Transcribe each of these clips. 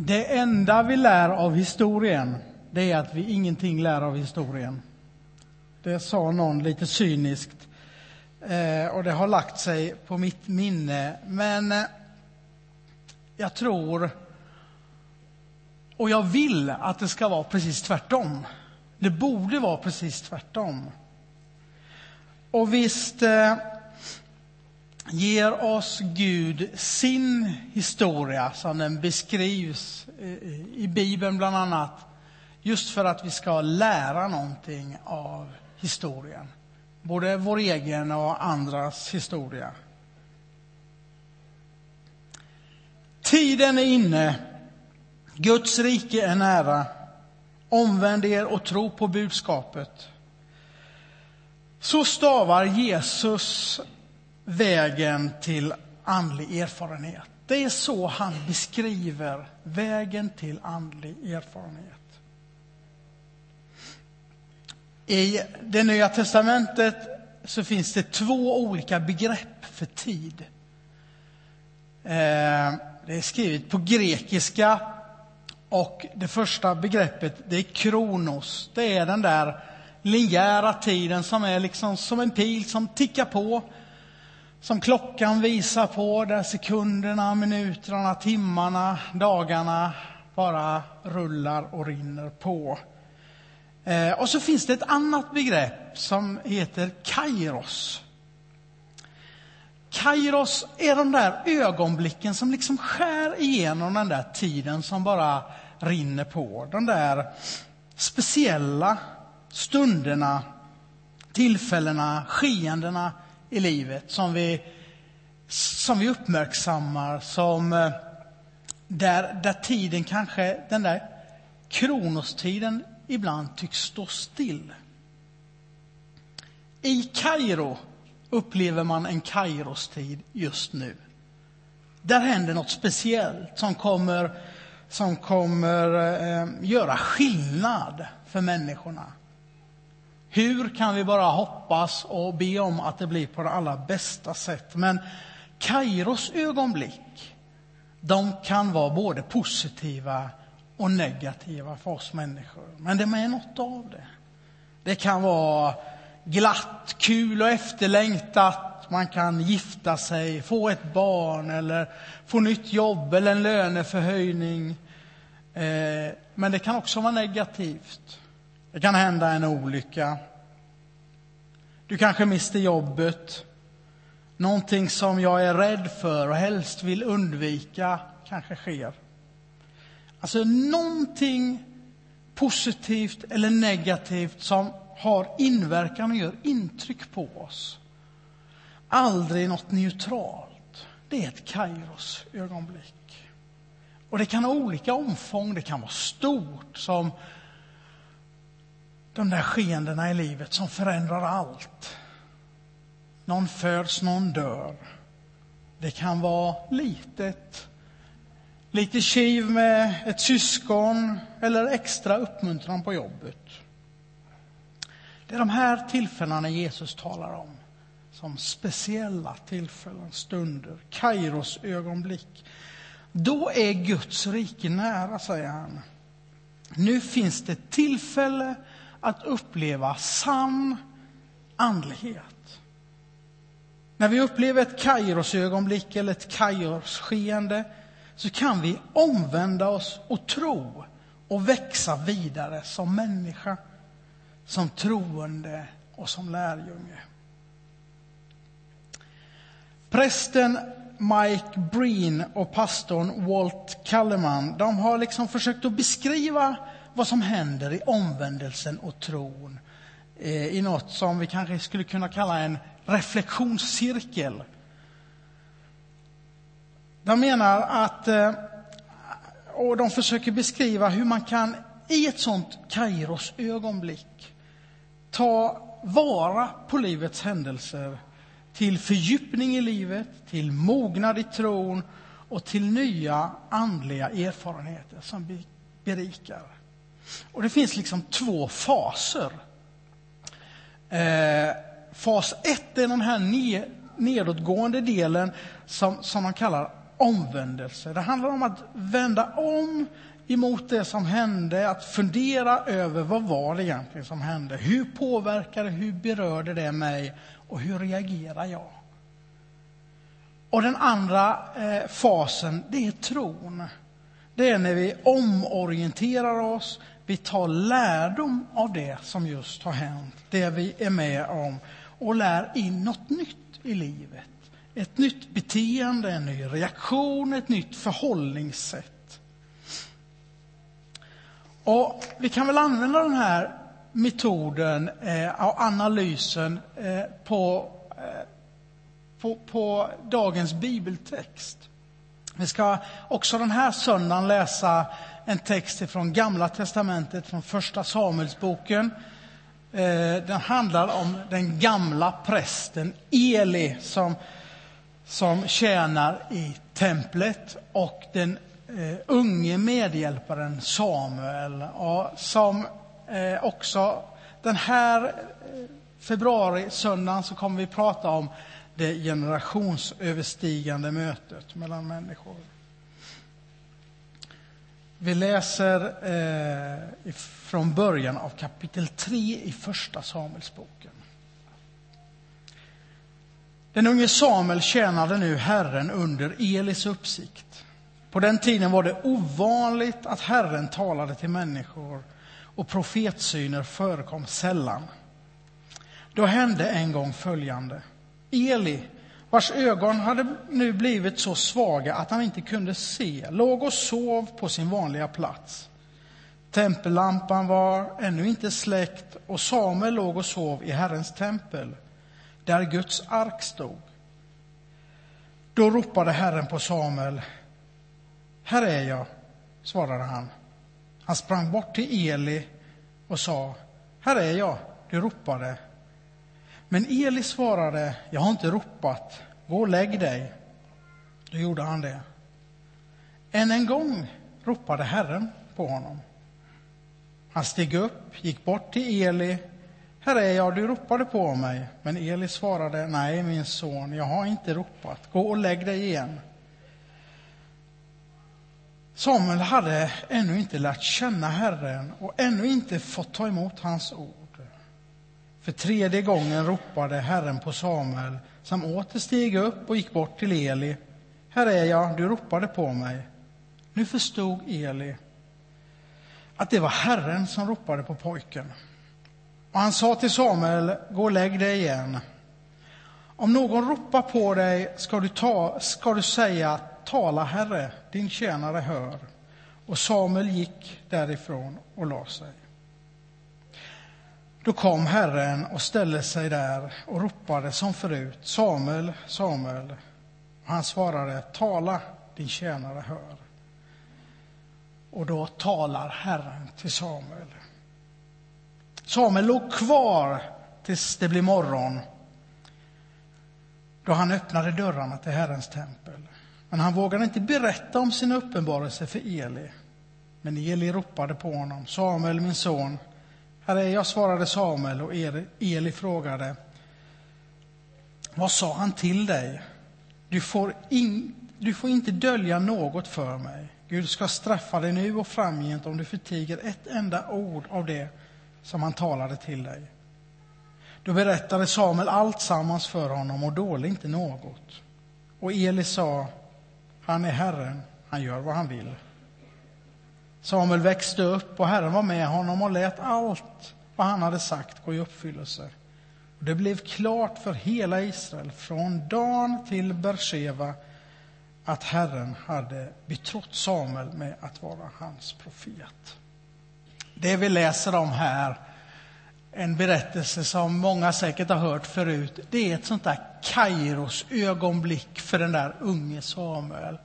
Det enda vi lär av historien, det är att vi ingenting lär av historien. Det sa någon lite cyniskt eh, och det har lagt sig på mitt minne. Men eh, jag tror och jag vill att det ska vara precis tvärtom. Det borde vara precis tvärtom. Och visst eh, ger oss Gud sin historia som den beskrivs eh, i Bibeln bland annat. Just för att vi ska lära någonting av historien. Både vår egen och andras historia. Tiden är inne. Guds rike är nära. Omvänd er och tro på budskapet. Så stavar Jesus vägen till andlig erfarenhet. Det är så han beskriver vägen till andlig erfarenhet. I det Nya testamentet så finns det två olika begrepp för tid. Eh, det är skrivet på grekiska och det första begreppet det är kronos. Det är den där linjära tiden som är liksom som en pil som tickar på som klockan visar på, där sekunderna, minuterna, timmarna, dagarna bara rullar och rinner på. Eh, och så finns det ett annat begrepp som heter kairos. Kairos är de där ögonblicken som liksom skär igenom den där tiden som bara rinner på. De där speciella stunderna, tillfällena, skeendena i livet som vi, som vi uppmärksammar, som eh, där, där tiden kanske, den där kronostiden ibland tycks stå still. I Kairo upplever man en Kairostid just nu. Där händer något speciellt som kommer, som kommer eh, göra skillnad för människorna. Hur kan vi bara hoppas och be om att det blir på det allra bästa sätt? Men Kairos ögonblick, de kan vara både positiva och negativa för oss människor. Men det är något av det. Det kan vara glatt, kul och efterlängtat. Man kan gifta sig, få ett barn eller få nytt jobb eller en löneförhöjning. Eh, men det kan också vara negativt. Det kan hända en olycka. Du kanske mister jobbet. Någonting som jag är rädd för och helst vill undvika kanske sker. Alltså någonting positivt eller negativt som har inverkan och gör intryck på oss. Aldrig något neutralt. Det är ett Kairos ögonblick. Och det kan ha olika omfång. Det kan vara stort som de där skeendena i livet som förändrar allt. Någon föds, någon dör. Det kan vara litet, lite kiv med ett syskon eller extra uppmuntran på jobbet. Det är de här tillfällena Jesus talar om som speciella tillfällen, stunder, Kairos ögonblick. Då är Guds rike nära, säger han. Nu finns det tillfälle att uppleva sann andlighet. När vi upplever ett Kairosögonblick eller ett Kairos-skeende så kan vi omvända oss och tro och växa vidare som människa, som troende och som lärjunge. Prästen Mike Breen och pastorn Walt Kalleman de har liksom försökt att beskriva vad som händer i omvändelsen och tron eh, i något som vi kanske skulle kunna kalla en reflektionscirkel. De menar att, eh, och de försöker beskriva hur man kan i ett sånt Kairos ögonblick ta vara på livets händelser till fördjupning i livet, till mognad i tron och till nya andliga erfarenheter som berikar. Och det finns liksom två faser. Eh, fas ett är den här nedåtgående delen som, som man kallar omvändelse. Det handlar om att vända om emot det som hände, att fundera över vad var det egentligen som hände? Hur påverkade, hur berörde det mig och hur reagerar jag? Och den andra eh, fasen, det är tron. Det är när vi omorienterar oss, vi tar lärdom av det som just har hänt, det vi är med om och lär in något nytt i livet. Ett nytt beteende, en ny reaktion, ett nytt förhållningssätt. Och vi kan väl använda den här metoden eh, och analysen eh, på, eh, på, på dagens bibeltext. Vi ska också den här söndagen läsa en text från Gamla testamentet, från Första Samuelsboken. Eh, den handlar om den gamla prästen Eli som, som tjänar i templet och den eh, unge medhjälparen Samuel. Och som eh, också den här februari februarisöndagen så kommer vi prata om det generationsöverstigande mötet mellan människor. Vi läser eh, från början av kapitel 3 i Första Samuelsboken. Den unge Samuel tjänade nu Herren under Elis uppsikt. På den tiden var det ovanligt att Herren talade till människor och profetsyner förekom sällan. Då hände en gång följande. Eli, vars ögon hade nu blivit så svaga att han inte kunde se, låg och sov på sin vanliga plats. Tempellampan var ännu inte släckt och Samuel låg och sov i Herrens tempel, där Guds ark stod. Då ropade Herren på Samuel. Här är jag, svarade han. Han sprang bort till Eli och sa, här är jag, du ropade. Men Eli svarade, jag har inte ropat, gå och lägg dig. Då gjorde han det. Än en gång ropade Herren på honom. Han steg upp, gick bort till Eli. Här är jag, du ropade på mig. Men Eli svarade, nej min son, jag har inte ropat, gå och lägg dig igen. Samuel hade ännu inte lärt känna Herren och ännu inte fått ta emot hans ord. För tredje gången ropade Herren på Samuel, som åter steg upp och gick bort till Eli. Här är jag, du ropade på mig. Nu förstod Eli att det var Herren som ropade på pojken. Och han sa till Samuel, gå och lägg dig igen. Om någon ropar på dig ska du, ta, ska du säga, tala Herre, din tjänare hör. Och Samuel gick därifrån och la sig. Då kom Herren och ställde sig där och ropade som förut, Samuel, Samuel. Och han svarade, tala, din tjänare hör. Och då talar Herren till Samuel. Samuel låg kvar tills det blev morgon, då han öppnade dörrarna till Herrens tempel. Men han vågade inte berätta om sin uppenbarelse för Eli. Men Eli ropade på honom, Samuel, min son, Herre, jag svarade Samuel och Eli frågade, vad sa han till dig? Du får, in, du får inte dölja något för mig. Gud ska straffa dig nu och framgent om du förtiger ett enda ord av det som han talade till dig. Då berättade Samuel allt sammans för honom och dolde inte något. Och Eli sa, han är Herren, han gör vad han vill. Samuel växte upp och Herren var med honom och lät allt vad han hade sagt gå i uppfyllelse. Och det blev klart för hela Israel, från Dan till Berseva, att Herren hade betrott Samuel med att vara hans profet. Det vi läser om här, en berättelse som många säkert har hört förut, det är ett sånt där Kairos ögonblick för den där unge Samuel.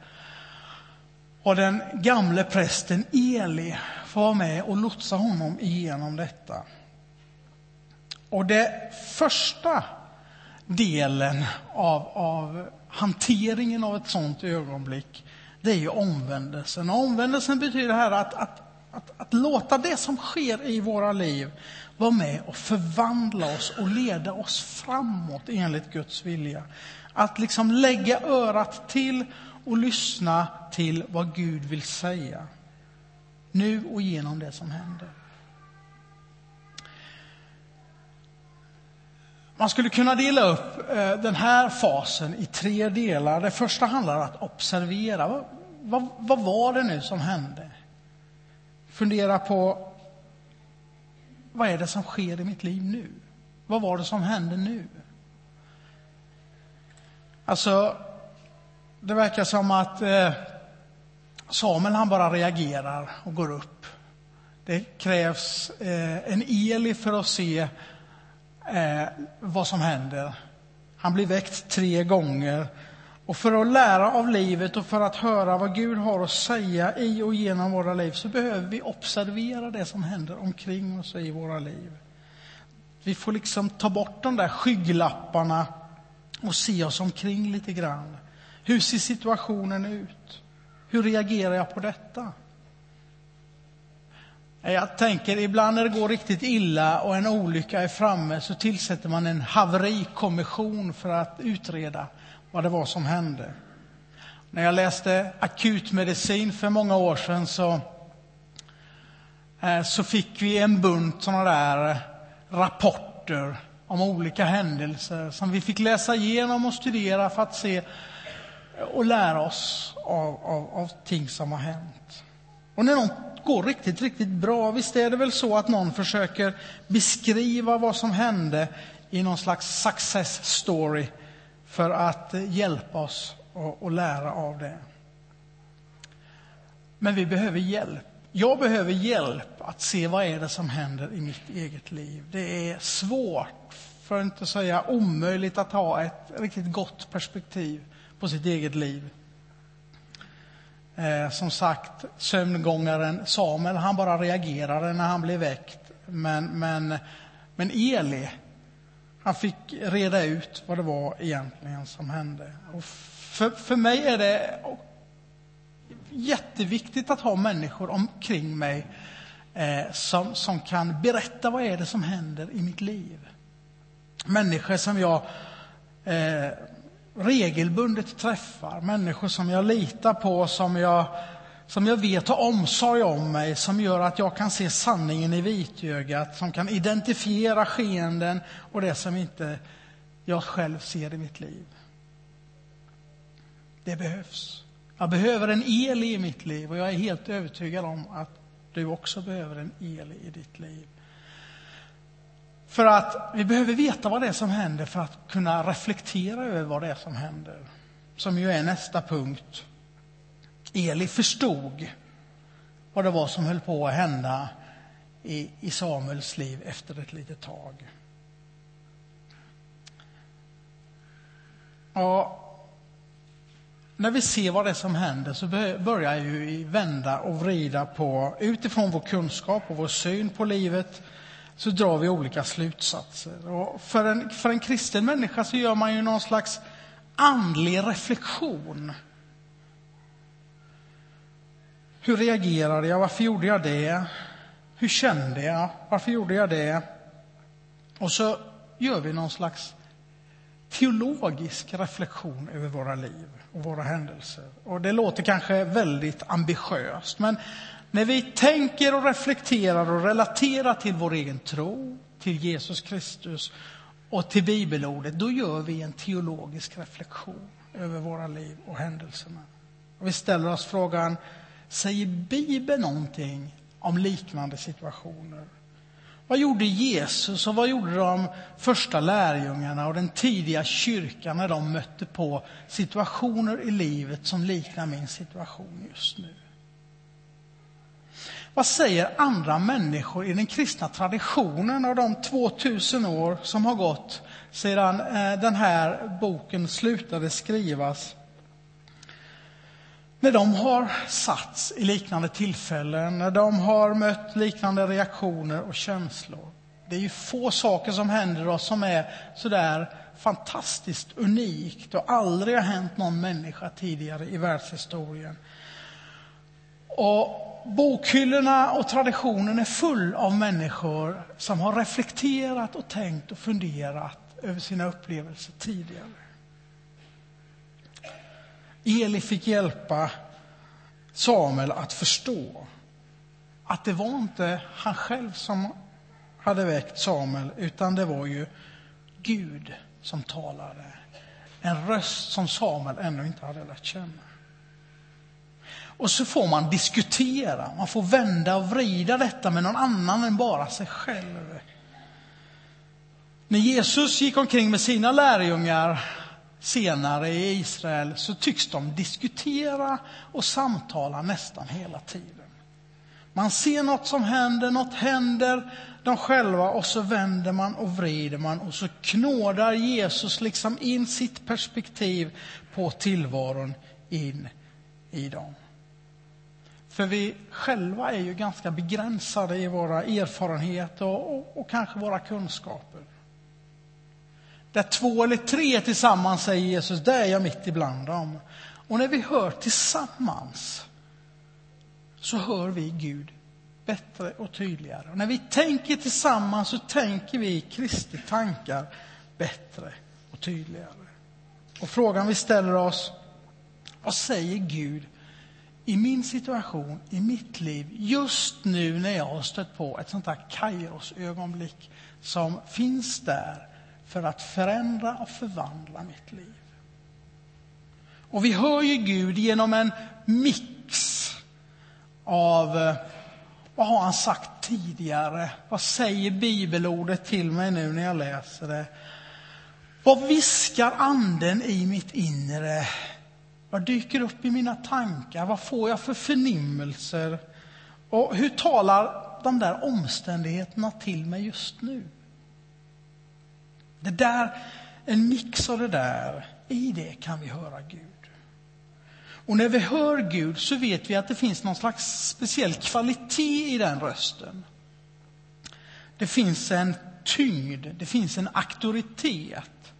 Och den gamle prästen Eli får vara med och lotsa honom igenom detta. Och det första delen av, av hanteringen av ett sådant ögonblick, det är ju omvändelsen. Och omvändelsen betyder här att, att, att, att låta det som sker i våra liv vara med och förvandla oss och leda oss framåt enligt Guds vilja. Att liksom lägga örat till och lyssna till vad Gud vill säga. Nu och genom det som händer. Man skulle kunna dela upp eh, den här fasen i tre delar. Det första handlar om att observera. Vad, vad, vad var det nu som hände? Fundera på vad är det som sker i mitt liv nu? Vad var det som hände nu? Alltså, det verkar som att eh, Samuel han bara reagerar och går upp. Det krävs eh, en Eli för att se eh, vad som händer. Han blir väckt tre gånger. Och för att lära av livet och för att höra vad Gud har att säga i och genom våra liv så behöver vi observera det som händer omkring oss i våra liv. Vi får liksom ta bort de där skygglapparna och se oss omkring lite grann. Hur ser situationen ut? Hur reagerar jag på detta? Jag tänker ibland när det går riktigt illa och en olycka är framme så tillsätter man en haverikommission för att utreda vad det var som hände. När jag läste akutmedicin för många år sedan så, eh, så fick vi en bunt sådana där rapporter om olika händelser som vi fick läsa igenom och studera för att se och lära oss av, av, av ting som har hänt. Och när något går riktigt, riktigt bra, visst är det väl så att någon försöker beskriva vad som hände i någon slags success story för att hjälpa oss och, och lära av det. Men vi behöver hjälp. Jag behöver hjälp att se vad är det som händer i mitt eget liv. Det är svårt, för att inte säga omöjligt, att ha ett riktigt gott perspektiv på sitt eget liv. Eh, som sagt, sömngångaren Samuel, han bara reagerade när han blev väckt. Men, men, men Eli, han fick reda ut vad det var egentligen som hände. Och för, för mig är det jätteviktigt att ha människor omkring mig eh, som, som kan berätta vad är det som händer i mitt liv. Människor som jag eh, regelbundet träffar, människor som jag litar på, som jag, som jag vet har omsorg om mig, som gör att jag kan se sanningen i vitögat, som kan identifiera skeenden och det som inte jag själv ser i mitt liv. Det behövs. Jag behöver en el i mitt liv och jag är helt övertygad om att du också behöver en el i ditt liv. För att vi behöver veta vad det är som händer för att kunna reflektera över vad det är som händer. Som ju är nästa punkt. Eli förstod vad det var som höll på att hända i, i Samuels liv efter ett litet tag. Och när vi ser vad det är som händer så börjar vi vända och vrida på, utifrån vår kunskap och vår syn på livet, så drar vi olika slutsatser. Och för, en, för en kristen människa så gör man ju någon slags andlig reflektion. Hur reagerade jag? Varför gjorde jag det? Hur kände jag? Varför gjorde jag det? Och så gör vi någon slags teologisk reflektion över våra liv och våra händelser. Och det låter kanske väldigt ambitiöst, men när vi tänker och reflekterar och relaterar till vår egen tro, till Jesus Kristus och till bibelordet, då gör vi en teologisk reflektion över våra liv och händelserna. Och vi ställer oss frågan, säger Bibeln någonting om liknande situationer? Vad gjorde Jesus och vad gjorde de första lärjungarna och den tidiga kyrkan när de mötte på situationer i livet som liknar min situation just nu? Vad säger andra människor i den kristna traditionen av de 2000 år som har gått sedan eh, den här boken slutade skrivas? När de har satts i liknande tillfällen, när de har mött liknande reaktioner och känslor. Det är ju få saker som händer oss som är sådär fantastiskt unikt och aldrig har hänt någon människa tidigare i världshistorien. Och bokhyllorna och traditionen är full av människor som har reflekterat och tänkt och funderat över sina upplevelser tidigare. Eli fick hjälpa Samuel att förstå att det var inte han själv som hade väckt Samuel, utan det var ju Gud som talade. En röst som Samuel ännu inte hade lärt känna. Och så får man diskutera, man får vända och vrida detta med någon annan än bara sig själv. När Jesus gick omkring med sina lärjungar senare i Israel så tycks de diskutera och samtala nästan hela tiden. Man ser något som händer, något händer de själva och så vänder man och vrider man och så knådar Jesus liksom in sitt perspektiv på tillvaron in i dem. För vi själva är ju ganska begränsade i våra erfarenheter och, och, och kanske våra kunskaper. Där två eller tre tillsammans, säger Jesus, där är jag mitt ibland dem. Och när vi hör tillsammans så hör vi Gud bättre och tydligare. Och när vi tänker tillsammans så tänker vi Kristi tankar bättre och tydligare. Och frågan vi ställer oss, vad säger Gud i min situation, i mitt liv, just nu när jag har stött på ett sånt här Kairosögonblick som finns där för att förändra och förvandla mitt liv. Och vi hör ju Gud genom en mix av eh, vad har han sagt tidigare? Vad säger bibelordet till mig nu när jag läser det? Vad viskar anden i mitt inre? Vad dyker upp i mina tankar? Vad får jag för förnimmelser? Och hur talar de där omständigheterna till mig just nu? Det där, en mix av det där, i det kan vi höra Gud. Och när vi hör Gud så vet vi att det finns någon slags speciell kvalitet i den rösten. Det finns en tyngd, det finns en auktoritet.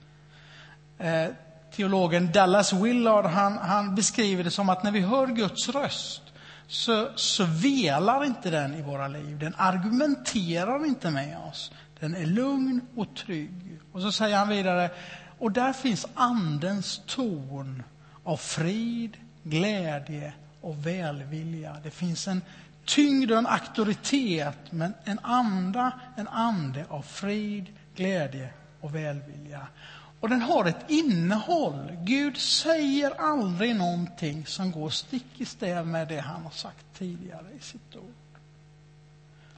Eh, Teologen Dallas Willard han, han, beskriver det som att när vi hör Guds röst så, så velar inte den i våra liv. Den argumenterar inte med oss. Den är lugn och trygg. Och så säger han vidare, och där finns andens ton av frid, glädje och välvilja. Det finns en tyngd och en auktoritet, men en anda, en ande av frid, glädje och välvilja. Och den har ett innehåll. Gud säger aldrig någonting som går stick i stäv med det han har sagt tidigare i sitt ord.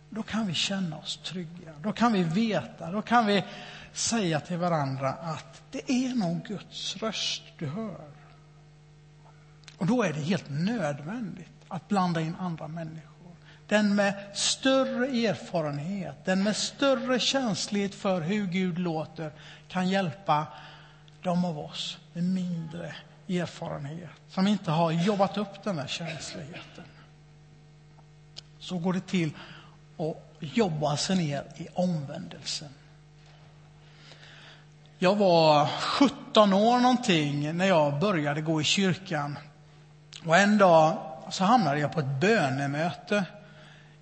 Då kan vi känna oss trygga, då kan vi veta, då kan vi säga till varandra att det är nog Guds röst du hör. Och då är det helt nödvändigt att blanda in andra människor. Den med större erfarenhet, den med större känslighet för hur Gud låter kan hjälpa de av oss med mindre erfarenhet, som inte har jobbat upp den här känsligheten. Så går det till att jobba sig ner i omvändelsen. Jag var 17 år någonting när jag började gå i kyrkan. Och en dag så hamnade jag på ett bönemöte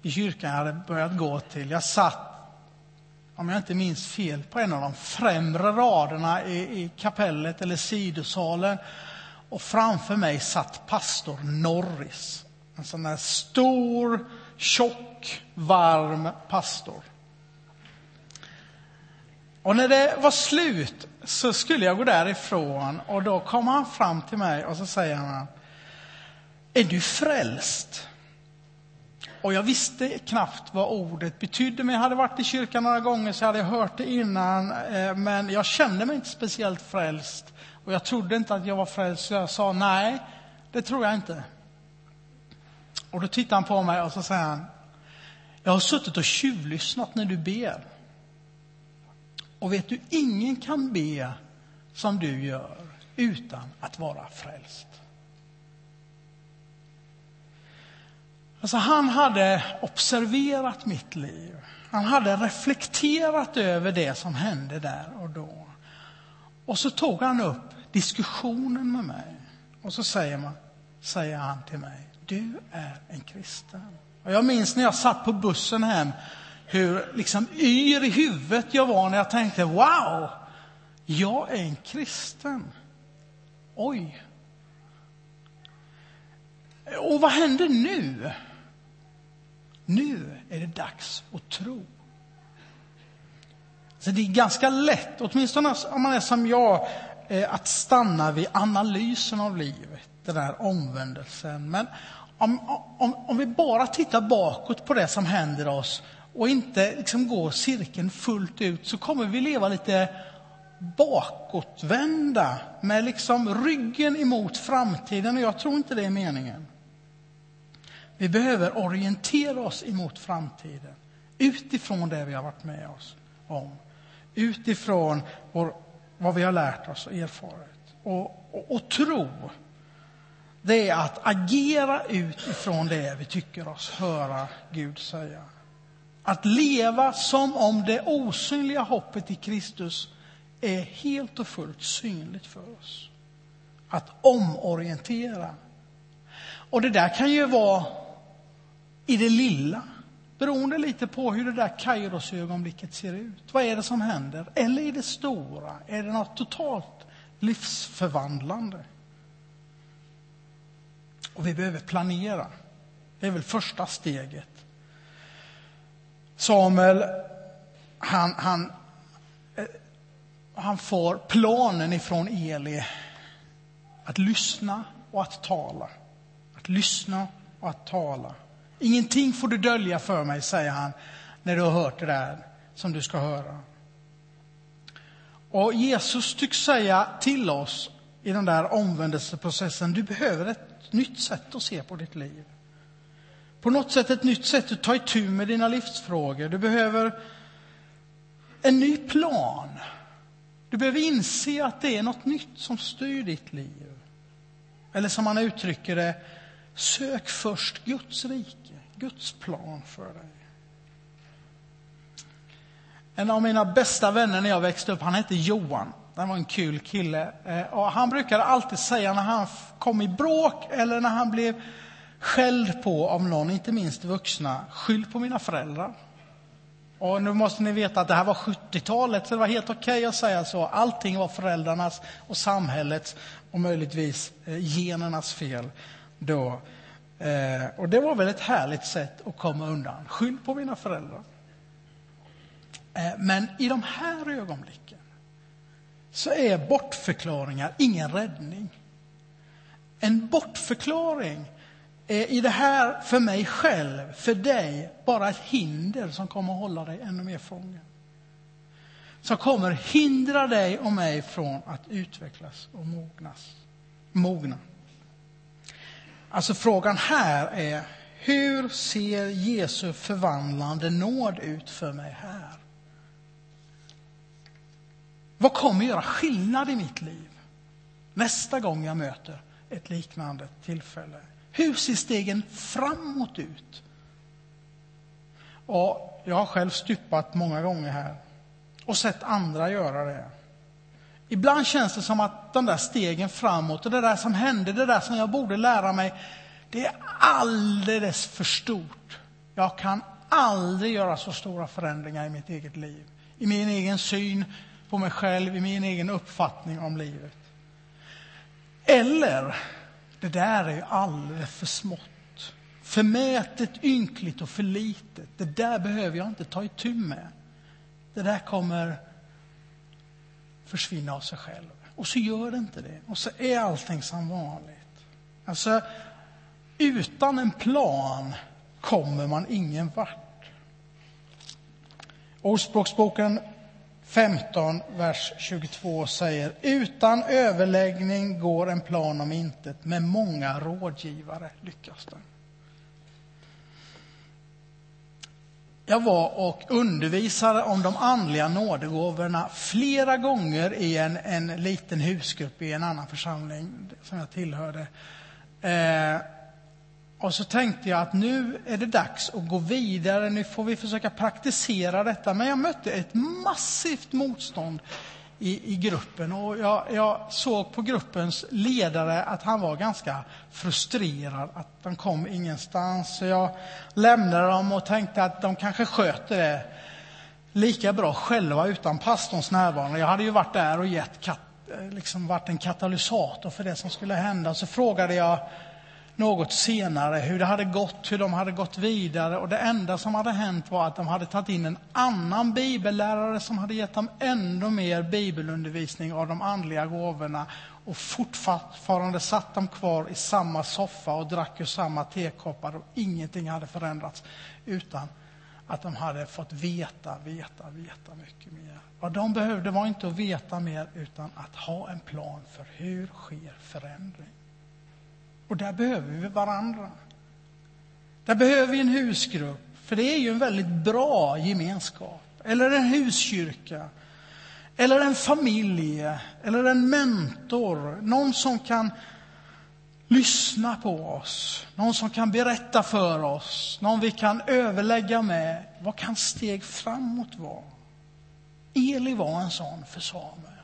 i kyrkan jag hade börjat gå till. Jag satt, om jag inte minns fel, på en av de främre raderna i, i kapellet eller sidosalen. Och framför mig satt pastor Norris. En sån där stor, tjock, varm pastor. Och när det var slut så skulle jag gå därifrån och då kom han fram till mig och så säger han är du frälst? Och jag visste knappt vad ordet betydde, men jag hade varit i kyrkan några gånger så hade jag hört det innan. Eh, men jag kände mig inte speciellt frälst och jag trodde inte att jag var frälst, så jag sa nej, det tror jag inte. Och då tittade han på mig och så säger han, jag har suttit och tjuvlyssnat när du ber. Och vet du, ingen kan be som du gör utan att vara frälst. Alltså han hade observerat mitt liv. Han hade reflekterat över det som hände där och då. Och så tog han upp diskussionen med mig. Och så säger, man, säger han till mig, du är en kristen. Och jag minns när jag satt på bussen hem hur liksom yr i huvudet jag var när jag tänkte, wow, jag är en kristen. Oj, Och vad händer nu? Nu är det dags att tro. Så det är ganska lätt, åtminstone om man är som jag, eh, att stanna vid analysen av livet, den här omvändelsen. Men om, om, om vi bara tittar bakåt på det som händer oss och inte liksom går cirkeln fullt ut så kommer vi leva lite bakåtvända med liksom ryggen emot framtiden och jag tror inte det är meningen. Vi behöver orientera oss emot framtiden utifrån det vi har varit med oss om. Utifrån vår, vad vi har lärt oss och erfarit. Och, och, och tro, det är att agera utifrån det vi tycker oss höra Gud säga. Att leva som om det osynliga hoppet i Kristus är helt och fullt synligt för oss. Att omorientera. Och det där kan ju vara i det lilla, beroende lite på hur det där kairosögonblicket ser ut. Vad är det som händer? Eller i det stora? Är det något totalt livsförvandlande? Och vi behöver planera. Det är väl första steget. Samuel, han, han, eh, han får planen ifrån Eli att lyssna och att tala. Att lyssna och att tala. Ingenting får du dölja för mig, säger han, när du har hört det där som du ska höra. Och Jesus tycks säga till oss i den där omvändelseprocessen, du behöver ett nytt sätt att se på ditt liv. På något sätt ett nytt sätt att ta itu med dina livsfrågor. Du behöver en ny plan. Du behöver inse att det är något nytt som styr ditt liv. Eller som man uttrycker det, sök först Guds rike. Guds plan för dig. En av mina bästa vänner när jag växte upp, han hette Johan. Han var en kul kille. Eh, och han brukade alltid säga när han kom i bråk eller när han blev skälld på av någon, inte minst vuxna, skyll på mina föräldrar. Och nu måste ni veta att det här var 70-talet, så det var helt okej okay att säga så. Allting var föräldrarnas och samhällets och möjligtvis eh, genernas fel då. Eh, och det var väl ett härligt sätt att komma undan. Skyll på mina föräldrar. Eh, men i de här ögonblicken så är bortförklaringar ingen räddning. En bortförklaring är i det här för mig själv, för dig, bara ett hinder som kommer att hålla dig ännu mer fången. Som kommer hindra dig och mig från att utvecklas och mognas, mogna. Alltså frågan här är, hur ser Jesu förvandlande nåd ut för mig här? Vad kommer göra skillnad i mitt liv nästa gång jag möter ett liknande tillfälle? Hur ser stegen framåt ut? Och jag har själv stupat många gånger här och sett andra göra det. Ibland känns det som att de där stegen framåt och det där som hände, det där som jag borde lära mig, det är alldeles för stort. Jag kan aldrig göra så stora förändringar i mitt eget liv. I min egen syn på mig själv, i min egen uppfattning om livet. Eller, det där är alldeles för smått. Förmätet, ynkligt och för litet. Det där behöver jag inte ta itu med. Det där kommer försvinna av sig själv. Och så gör det inte det. Och så är allting som vanligt. Alltså, utan en plan kommer man ingen vart. Ordspråksboken 15, vers 22 säger utan överläggning går en plan om intet, med många rådgivare lyckas den. Jag var och undervisade om de andliga nådegåvorna flera gånger i en, en liten husgrupp i en annan församling som jag tillhörde. Eh, och så tänkte jag att nu är det dags att gå vidare, nu får vi försöka praktisera detta. Men jag mötte ett massivt motstånd i, i gruppen och jag, jag, såg på gruppens ledare att han var ganska frustrerad, att de kom ingenstans. Så jag lämnade dem och tänkte att de kanske sköter det lika bra själva utan pastorns närvaro. Jag hade ju varit där och gett kat, eh, liksom varit en katalysator för det som skulle hända. Så frågade jag något senare hur det hade gått, hur de hade gått vidare och det enda som hade hänt var att de hade tagit in en annan bibellärare som hade gett dem ännu mer bibelundervisning av de andliga gåvorna och fortfarande satt de kvar i samma soffa och drack ur samma tekoppar och ingenting hade förändrats utan att de hade fått veta, veta, veta mycket mer. Vad de behövde var inte att veta mer utan att ha en plan för hur sker förändring. Och där behöver vi varandra. Där behöver vi en husgrupp, för det är ju en väldigt bra gemenskap. Eller en huskyrka, eller en familj, eller en mentor. Någon som kan lyssna på oss, någon som kan berätta för oss, någon vi kan överlägga med. Vad kan steg framåt vara? Eli var en sån för Samuel.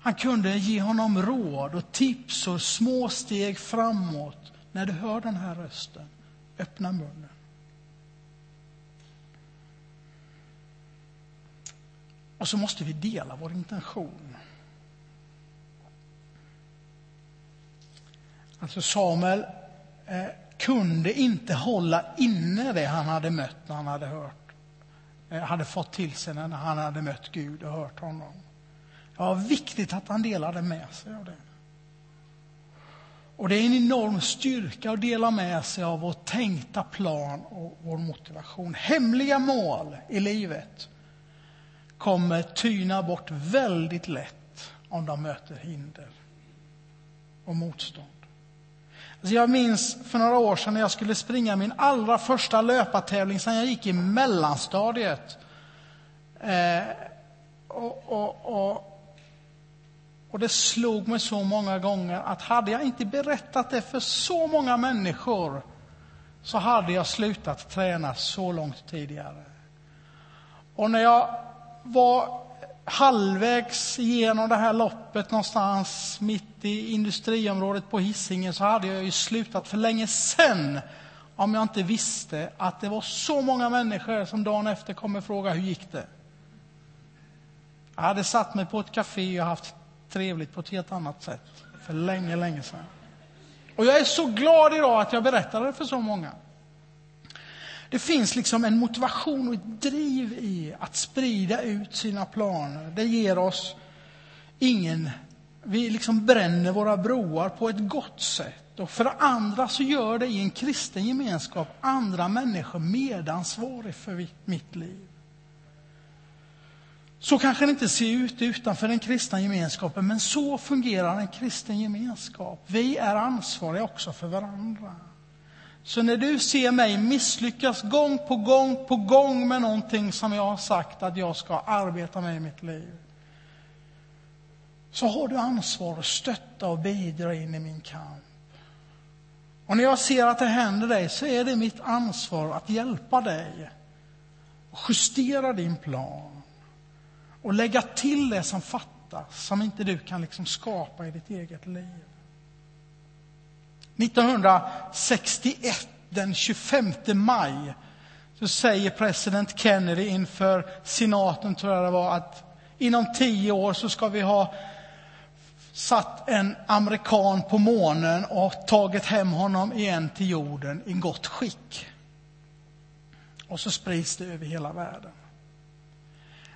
Han kunde ge honom råd och tips och små steg framåt. När du hör den här rösten, öppna munnen. Och så måste vi dela vår intention. Alltså Samuel eh, kunde inte hålla inne det han hade mött när han hade hört, eh, hade fått till sig när han hade mött Gud och hört honom. Det var viktigt att han delade med sig av det. Och det är en enorm styrka att dela med sig av vår tänkta plan och vår motivation. Hemliga mål i livet kommer tyna bort väldigt lätt om de möter hinder och motstånd. Alltså jag minns för några år sedan när jag skulle springa min allra första löpartävling sedan jag gick i mellanstadiet. Eh, och, och, och, och det slog mig så många gånger att hade jag inte berättat det för så många människor så hade jag slutat träna så långt tidigare. Och när jag var halvvägs igenom det här loppet någonstans mitt i industriområdet på Hisingen så hade jag ju slutat för länge sen om jag inte visste att det var så många människor som dagen efter kommer fråga hur gick det? Jag hade satt mig på ett café och haft trevligt på ett helt annat sätt för länge, länge sedan. Och jag är så glad idag att jag berättade det för så många. Det finns liksom en motivation och ett driv i att sprida ut sina planer. Det ger oss ingen... Vi liksom bränner våra broar på ett gott sätt. Och för andra så gör det i en kristen gemenskap andra människor medansvariga för mitt liv. Så kanske det inte ser ut utanför den kristna gemenskapen, men så fungerar en kristen gemenskap. Vi är ansvariga också för varandra. Så när du ser mig misslyckas gång på gång på gång med någonting som jag har sagt att jag ska arbeta med i mitt liv, så har du ansvar att stötta och bidra in i min kamp. Och när jag ser att det händer dig så är det mitt ansvar att hjälpa dig och justera din plan och lägga till det som fattas, som inte du kan liksom skapa i ditt eget liv. 1961, den 25 maj, så säger president Kennedy inför senaten, tror jag det var, att inom tio år så ska vi ha satt en amerikan på månen och tagit hem honom igen till jorden i gott skick. Och så sprids det över hela världen.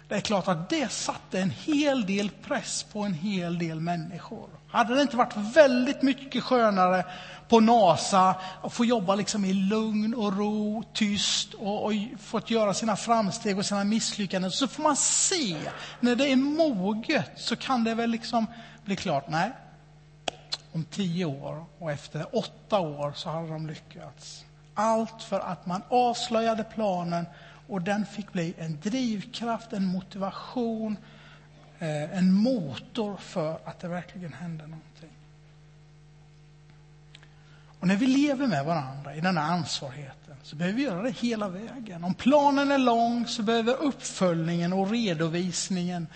Det är klart att det satte en hel del press på en hel del människor. Hade det inte varit väldigt mycket skönare på NASA att få jobba liksom i lugn och ro, tyst och, och fått göra sina framsteg och sina misslyckanden. Så får man se, när det är moget så kan det väl liksom bli klart. Nej, om tio år och efter åtta år så hade de lyckats. Allt för att man avslöjade planen och den fick bli en drivkraft, en motivation, eh, en motor för att det verkligen hände någonting. Och när vi lever med varandra i denna ansvarigheten så behöver vi göra det hela vägen. Om planen är lång så behöver uppföljningen och redovisningen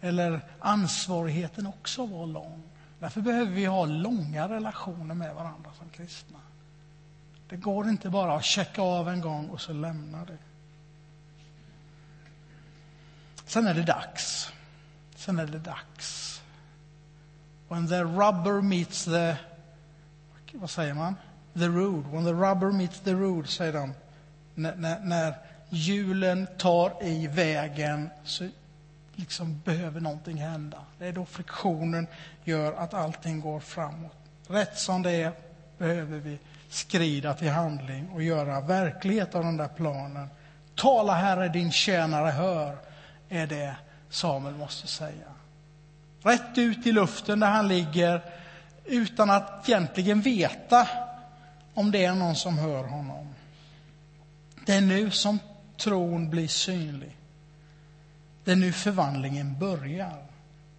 eller ansvarigheten också vara lång. Därför behöver vi ha långa relationer med varandra som kristna. Det går inte bara att checka av en gång och så lämna det. Sen är det dags. Sen är det dags. When the rubber meets the vad säger man? The road, when the rubber meets the road, säger de. När, när hjulen tar i vägen så liksom behöver någonting hända. Det är då friktionen gör att allting går framåt. Rätt som det är behöver vi skrida till handling och göra verklighet av den där planen. Tala Herre, din tjänare hör, är det Samuel måste säga. Rätt ut i luften där han ligger utan att egentligen veta om det är någon som hör honom. Det är nu som tron blir synlig. Det är nu förvandlingen börjar.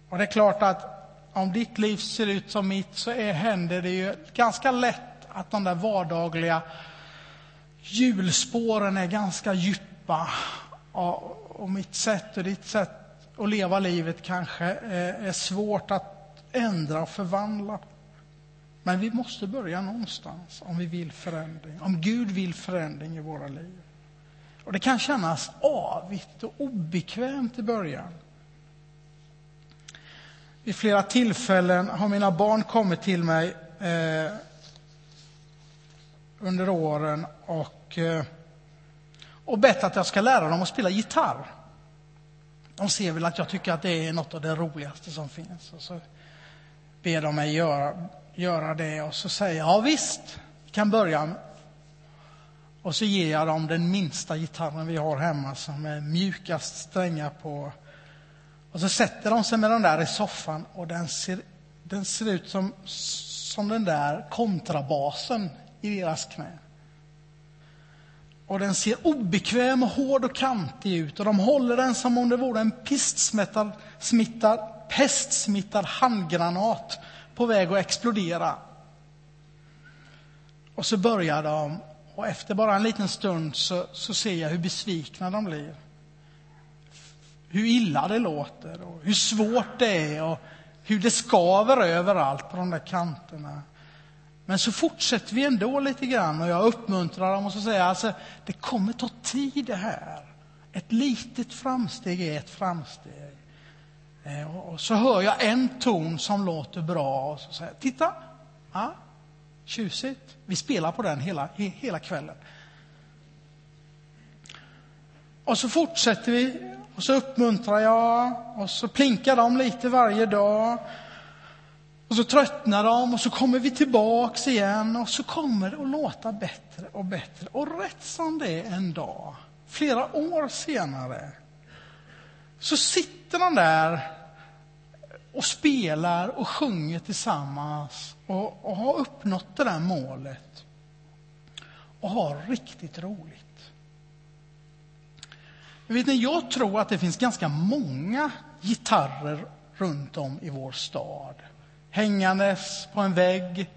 Och det är klart att om ditt liv ser ut som mitt så är, händer det ju ganska lätt att de där vardagliga hjulspåren är ganska djupa. Och och mitt sätt och ditt sätt att leva livet kanske är svårt att ändra och förvandla. Men vi måste börja någonstans om vi vill förändring, om Gud vill förändring i våra liv. Och det kan kännas avigt och obekvämt i början. Vid flera tillfällen har mina barn kommit till mig eh, under åren och, eh, och bett att jag ska lära dem att spela gitarr. De ser väl att jag tycker att det är något av det roligaste som finns. Och så ber de mig göra, göra det och så säger jag, ja visst, kan börja. Och så ger jag dem den minsta gitarren vi har hemma som är mjukast strängar på. Och så sätter de sig med den där i soffan och den ser, den ser ut som, som den där kontrabasen i deras knä. Och den ser obekväm, och hård och kantig ut och de håller den som om det vore en pistsmittad, smittad, pestsmittad handgranat på väg att explodera. Och så börjar de och efter bara en liten stund så, så ser jag hur besvikna de blir. Hur illa det låter och hur svårt det är och hur det skaver överallt på de där kanterna. Men så fortsätter vi ändå lite grann och jag uppmuntrar dem och så säger alltså, det kommer ta tid det här. Ett litet framsteg är ett framsteg. Eh, och så hör jag en ton som låter bra och så säger jag, titta, ja, tjusigt. Vi spelar på den hela, hela kvällen. Och så fortsätter vi och så uppmuntrar jag och så plinkar de lite varje dag. Och så tröttnar de och så kommer vi tillbaks igen och så kommer det att låta bättre och bättre. Och rätt som det är en dag, flera år senare, så sitter de där och spelar och sjunger tillsammans och, och har uppnått det där målet och har riktigt roligt. Vet ni, jag tror att det finns ganska många gitarrer runt om i vår stad. Hängandes på en vägg,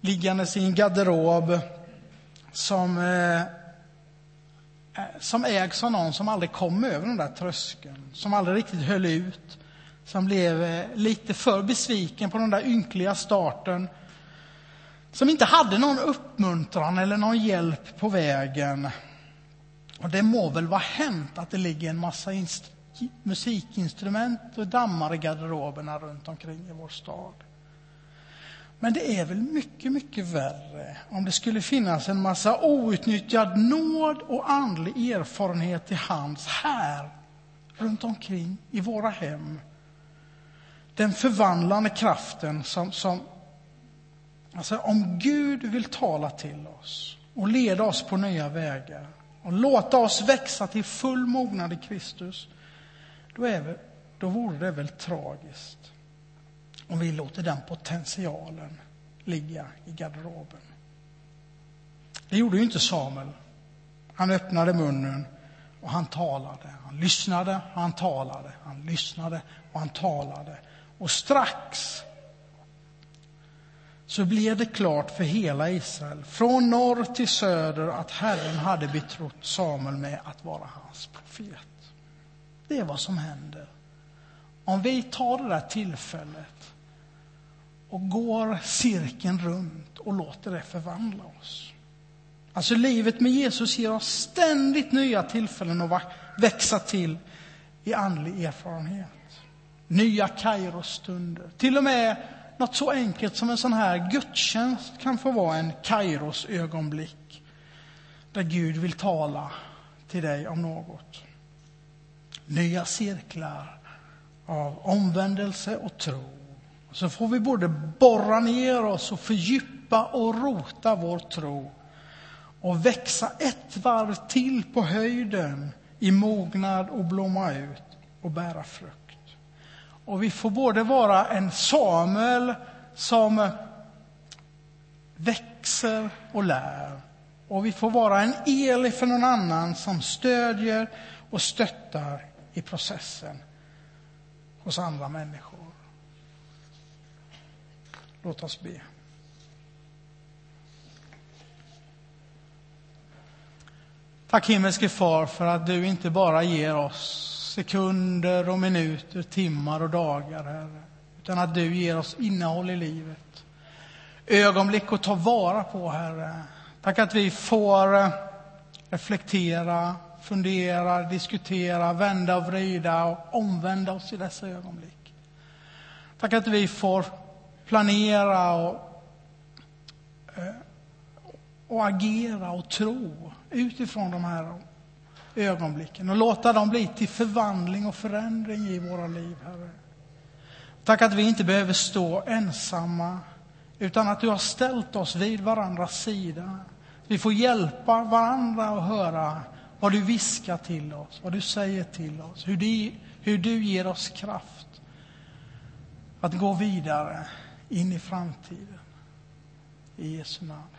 liggandes i en garderob som, eh, som ägs av någon som aldrig kom över den där tröskeln, som aldrig riktigt höll ut, som blev eh, lite för besviken på den där ynkliga starten, som inte hade någon uppmuntran eller någon hjälp på vägen. Och det må väl vara hänt att det ligger en massa musikinstrument och dammar i garderoberna runt omkring i vår stad. Men det är väl mycket, mycket värre om det skulle finnas en massa outnyttjad nåd och andlig erfarenhet till hands här, runt omkring i våra hem. Den förvandlande kraften som, som alltså om Gud vill tala till oss och leda oss på nya vägar och låta oss växa till full mognad i Kristus, då, är, då vore det väl tragiskt om vi låter den potentialen ligga i garderoben. Det gjorde ju inte Samuel. Han öppnade munnen och han talade. Han lyssnade och han talade. Han lyssnade och han talade. Och strax så blev det klart för hela Israel, från norr till söder, att Herren hade betrott Samuel med att vara hans profet. Det är vad som händer. Om vi tar det där tillfället och går cirkeln runt och låter det förvandla oss. Alltså livet med Jesus ger oss ständigt nya tillfällen att växa till i andlig erfarenhet. Nya Kairostunder. Till och med något så enkelt som en sån här gudstjänst kan få vara en Kairos ögonblick där Gud vill tala till dig om något. Nya cirklar av omvändelse och tro. Så får vi både borra ner oss och fördjupa och rota vår tro och växa ett varv till på höjden i mognad och blomma ut och bära frukt. Och vi får både vara en Samuel som växer och lär och vi får vara en Eli för någon annan som stödjer och stöttar i processen hos andra människor. Låt oss be. Tack himmelske far för att du inte bara ger oss sekunder och minuter, timmar och dagar, Herre, utan att du ger oss innehåll i livet. Ögonblick att ta vara på, Herre. Tack att vi får eh, reflektera, fundera, diskutera, vända och vrida och omvända oss i dessa ögonblick. Tack att vi får planera och, eh, och agera och tro utifrån de här ögonblicken och låta dem bli till förvandling och förändring i våra liv, Herre. Tack att vi inte behöver stå ensamma, utan att du har ställt oss vid varandras sida. Vi får hjälpa varandra att höra vad du viskar till oss, vad du säger till oss, hur du, hur du ger oss kraft att gå vidare in i framtiden. I Jesu namn.